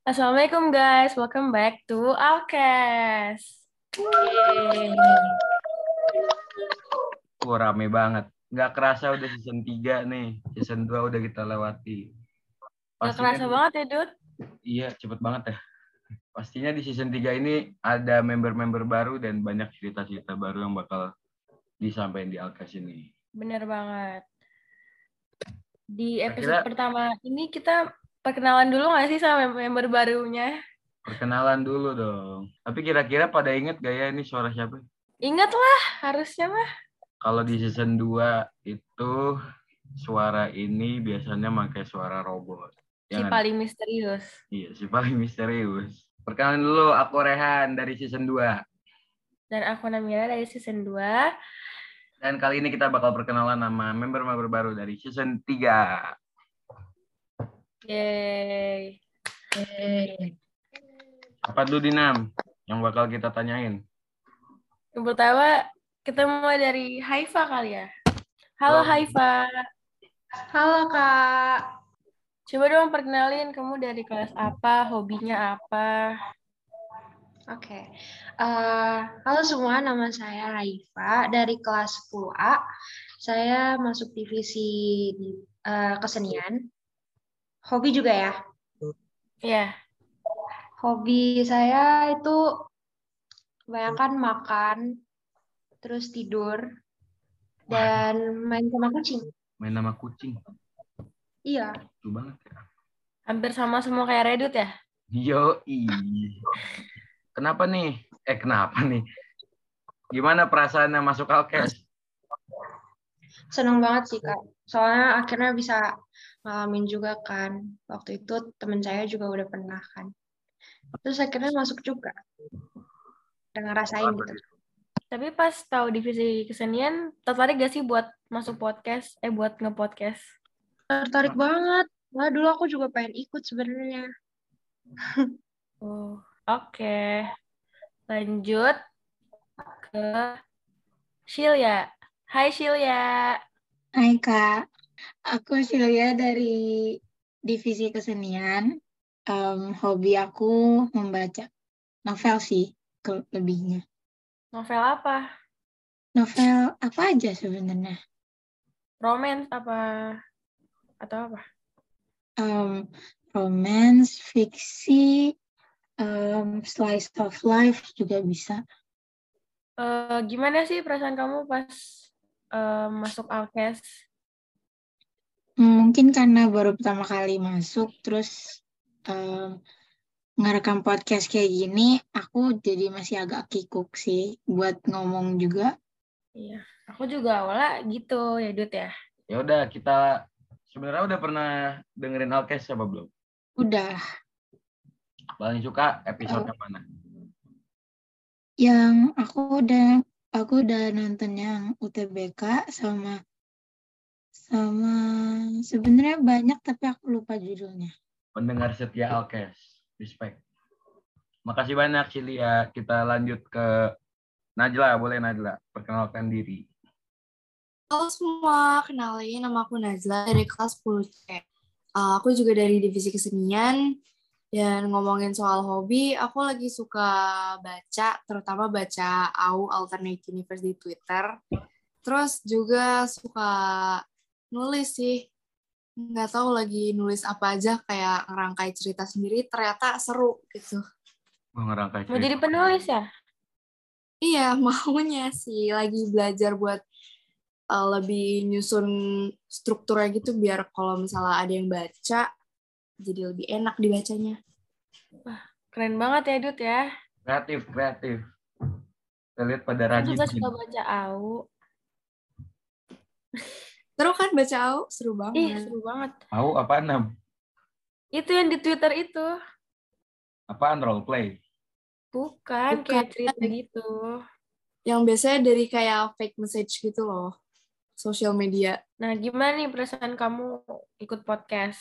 Assalamualaikum guys, welcome back to Alkes. Wah, rame banget. Nggak kerasa udah season 3 nih. Season 2 udah kita lewati. Gak Pastinya kerasa di- banget ya, Dut? Iya, cepet banget ya. Pastinya di season 3 ini ada member-member baru dan banyak cerita-cerita baru yang bakal disampaikan di Alkas ini. Bener banget. Di episode Kira-kira- pertama ini kita perkenalan dulu nggak sih sama member barunya? Perkenalan dulu dong. Tapi kira-kira pada inget gak ya ini suara siapa? Ingat lah, harusnya mah. Kalau di season 2 itu suara ini biasanya pakai suara robot. Si Ya nggak? paling misterius. Iya, si paling misterius. Perkenalan dulu, aku Rehan dari season 2. Dan aku Namira dari season 2. Dan kali ini kita bakal perkenalan sama member-member baru dari season 3. Yeay. Apa dulu Dinam yang bakal kita tanyain? Yang pertama, kita mulai dari Haifa kali ya. Halo Oh. Haifa. Halo Kak. Coba dong perkenalin kamu dari kelas apa, hobinya apa. Oke. Eh, halo semua, nama saya Raifa dari kelas 10A. Saya masuk divisi di, eh, kesenian. Hobi juga ya. Iya. Hobi saya itu kebanyakan makan, terus tidur, dan main sama kucing. Main nama kucing. Iya. Lucu banget ya. Hampir sama semua kayak Redut ya? Yoi. Kenapa nih? Eh kenapa nih? Gimana perasaannya masuk Alkes? Seneng banget sih Kak. Soalnya akhirnya bisa ngalamin juga kan. Waktu itu temen saya juga udah pernah kan. Terus akhirnya masuk juga. Dan ngerasain gitu. Tapi pas tahu divisi kesenian, tertarik gak sih buat masuk podcast? Eh, buat nge-podcast? Tertarik banget. Wah, dulu aku juga pengen ikut sebenarnya. Oh, oke. Lanjut ke Shilya. Hai Shilya. Hai Kak, aku Silvia dari Divisi Kesenian. Em, hobi aku membaca novel sih, ke- lebihnya. Novel apa? Novel apa aja sebenarnya? Romance apa? Atau apa? Em, romance, fiksi, em, slice of life juga bisa. Eh, gimana sih perasaan kamu pas eh, masuk Alkes? Mungkin karena baru pertama kali masuk, terus em, ngerekam podcast kayak gini, aku jadi masih agak kikuk sih buat ngomong juga. Iya, aku juga awalnya gitu ya, Dut ya. Ya udah kita sebenarnya udah pernah dengerin Alkes apa belum? Udah. Paling suka episode yang mana? Yang aku udah aku udah nonton yang UTBK sama sama sebenarnya banyak tapi aku lupa judulnya. Pendengar setia Alkes. Respect. Makasih banyak Cilia. Kita lanjut ke Najla. Boleh Najla. Perkenalkan diri. Halo semua, kenalin nama aku Nazla dari kelas 10C. Uh, aku juga dari divisi kesenian, dan ngomongin soal hobi, aku lagi suka baca, terutama baca AU Alternate Universe di Twitter. Terus juga suka nulis sih. Nggak tahu lagi nulis apa aja, kayak ngerangkai cerita sendiri, ternyata seru gitu. Mau ngerangkai Mau cerita. jadi penulis ya? Iya, maunya sih lagi belajar buat uh, lebih nyusun strukturnya gitu biar kalau misalnya ada yang baca jadi lebih enak dibacanya. Keren banget ya, Dut ya. Kreatif, kreatif. Kita lihat pada rajin. juga suka baca AU. Seru kan baca AU? Seru Ih, banget. seru banget. Tahu apaan Nam? Itu yang di Twitter itu. Apaan role play? Bukan, Bukan. kayak cerita gitu. Yang biasanya dari kayak fake message gitu loh. Sosial media. Nah, gimana nih perasaan kamu ikut podcast?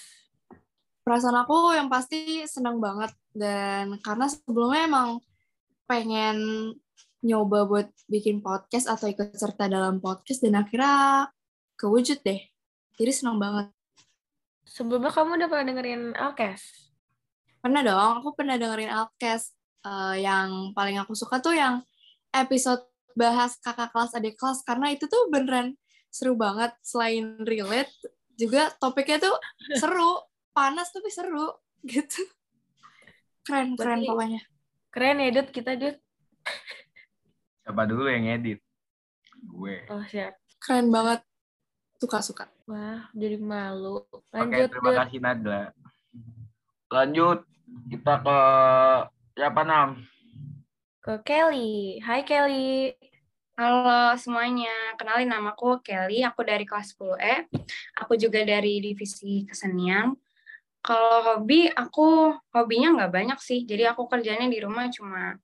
Perasaan aku yang pasti senang banget. Dan karena sebelumnya emang pengen nyoba buat bikin podcast atau ikut serta dalam podcast dan akhirnya kewujud deh. Jadi senang banget. Sebelumnya kamu udah pernah dengerin Alkes? Pernah dong, aku pernah dengerin Alkes. Uh, yang paling aku suka tuh yang episode bahas kakak kelas adik kelas karena itu tuh beneran seru banget selain relate juga topiknya tuh seru panas tapi seru gitu keren keren Berarti- pokoknya Keren ya, Dut, kita, Dut. Siapa dulu yang edit? Gue. Oh, siap. keren banget suka suka Wah, jadi malu. Oke, Lanjut, terima Dut. kasih Najla. Lanjut kita ke siapa Nam? Ke Kelly. Hai, Kelly. Halo semuanya, kenalin namaku Kelly, aku dari kelas 10E, aku juga dari divisi kesenian. Kalau hobi, aku hobinya nggak banyak sih, jadi aku kerjanya di rumah cuma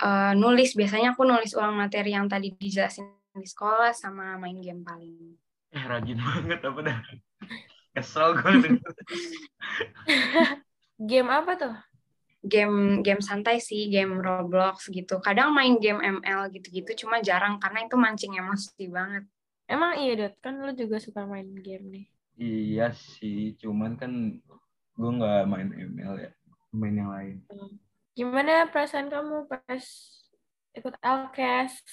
eh, nulis, biasanya aku nulis ulang materi yang tadi dijelasin di sekolah sama main game paling. Eh rajin banget apa dah? Kesel gue. Game apa tuh? Game game santai sih, game Roblox gitu. Kadang main game ML gitu-gitu, cuma jarang karena itu mancing emosi banget. Emang iya, Dut. Kan lu juga suka main game nih. Iya sih, cuman kan gue nggak main ML ya, main yang lain. Gimana perasaan kamu pas ikut Alkes?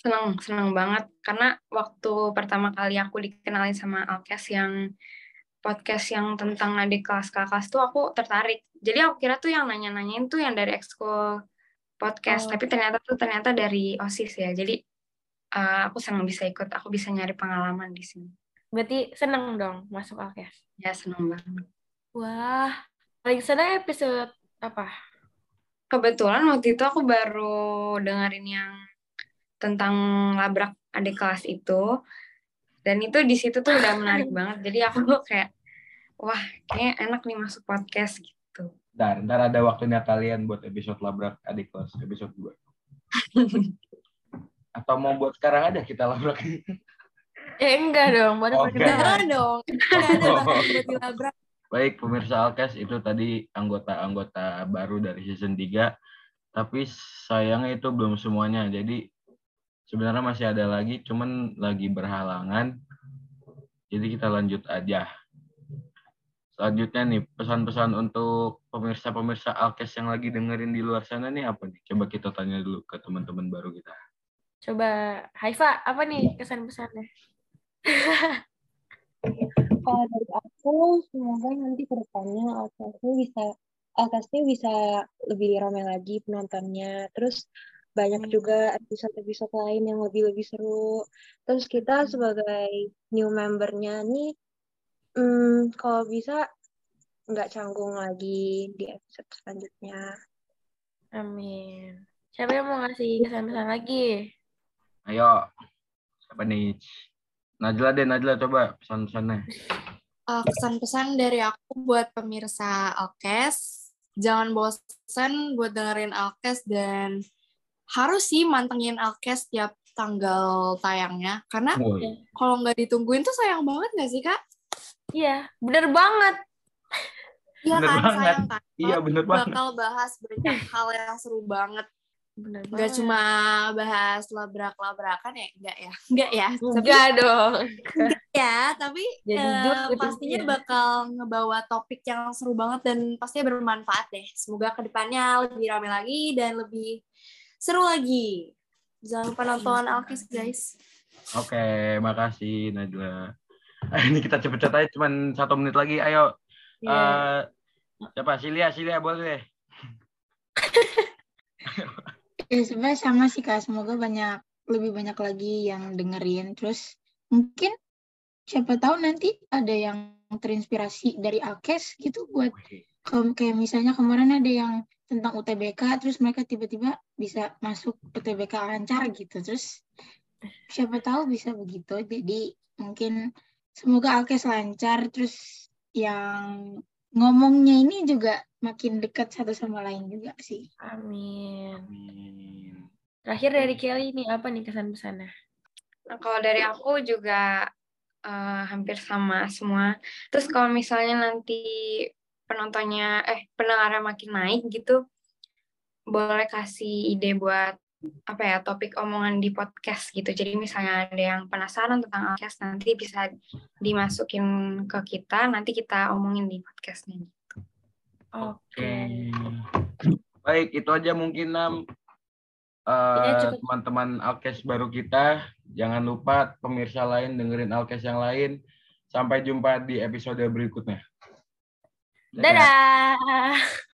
Senang, senang banget. Karena waktu pertama kali aku dikenalin sama Alkes yang podcast yang tentang adik kelas kakak kelas tuh aku tertarik. Jadi aku kira tuh yang nanya-nanyain tuh yang dari ekskul Oh. podcast, tapi ternyata tuh ternyata dari OSIS ya. Jadi eh, aku senang bisa ikut, aku bisa nyari pengalaman di sini. Berarti seneng dong masuk Alkes. Ya senang banget. Wah, paling seneng episode apa? Kebetulan waktu itu aku baru dengerin yang tentang labrak adik kelas itu. Dan itu di situ tuh udah menarik banget. Jadi aku tuh kayak, wah kayaknya enak nih masuk podcast gitu. Ntar, ntar ada waktunya kalian buat episode labrak adik kelas, episode 2. Atau mau buat sekarang aja kita labrak. Eh, enggak dong, baru Oh, perkenalan. dong nggak ada bahan buat dilabrak Baik, pemirsa Alkes itu tadi anggota-anggota baru dari season 3. Tapi sayangnya itu belum semuanya. Jadi sebenarnya masih ada lagi, cuman lagi berhalangan. Jadi kita lanjut aja. Selanjutnya nih, pesan-pesan untuk pemirsa-pemirsa Alkes yang lagi dengerin di luar sana nih apa nih? Coba kita tanya dulu ke teman-teman baru kita. Coba, Haifa, apa nih kesan-pesannya? Kalau dari aku, semoga nanti ke depannya Alkasnya bisa Alkasnya bisa lebih ramai lagi penontonnya. Terus banyak juga episode-episode lain yang lebih-lebih seru. Terus kita sebagai new membernya nih, hmm, kalau bisa nggak canggung lagi di episode selanjutnya. Amin. Siapa yang mau ngasih kesan-pesan lagi? Ayo, siapa nih? Najla deh, Najla coba pesan-pesannya. Uh, kesan-pesan dari aku buat pemirsa Alkes jangan bosen buat dengerin Alkes dan harus sih mantengin Alkes tiap tanggal tayangnya karena kalau nggak ditungguin tuh sayang banget nggak sih kak? Iya, bener banget. Iya Bener kan banget. sayang kan. Iya bener banget. Bakal bahas banyak hal yang seru banget. Bener Nggak banget. cuma bahas labrak-labrakan ya, enggak ya, enggak ya. Tapi Enggak dong. ya, tapi Jadi jujur pastinya hidupnya. bakal ngebawa topik yang seru banget dan pastinya bermanfaat deh. Semoga ke depannya lebih ramai lagi dan lebih seru lagi. Jangan lupa nonton Alkis guys. Oke, makasih Najla. Ah, Ini kita cepet-cepet aja, cuma satu menit lagi. Ayo, Iya. eh siapa? Silia, Silia boleh deh. Ya sebenarnya sama sih kak, semoga banyak lebih banyak lagi yang dengerin. Terus mungkin siapa tahu nanti ada yang terinspirasi dari Alkes gitu buat ke- kayak misalnya kemarin ada yang tentang UTBK, terus mereka tiba-tiba bisa masuk UTBK lancar gitu. Terus siapa tahu bisa begitu. Jadi mungkin semoga Alkes lancar, terus yang ngomongnya ini juga makin dekat satu sama lain juga sih. Amin. Amin. Terakhir dari Kelly nih, apa nih kesan-pesannya? Nah, kalau dari aku juga eh, hampir sama semua. Terus kalau misalnya nanti penontonnya, eh pendengarnya makin naik gitu, boleh kasih ide buat apa ya topik omongan di podcast gitu. Jadi misalnya ada yang penasaran tentang podcast nanti bisa dimasukin ke kita, nanti kita omongin di podcastnya. Oke. Baik, itu aja mungkin Nam. Cukup. teman-teman Alkes baru kita, jangan lupa pemirsa lain dengerin Alkes yang lain. Sampai jumpa di episode berikutnya. Dadah.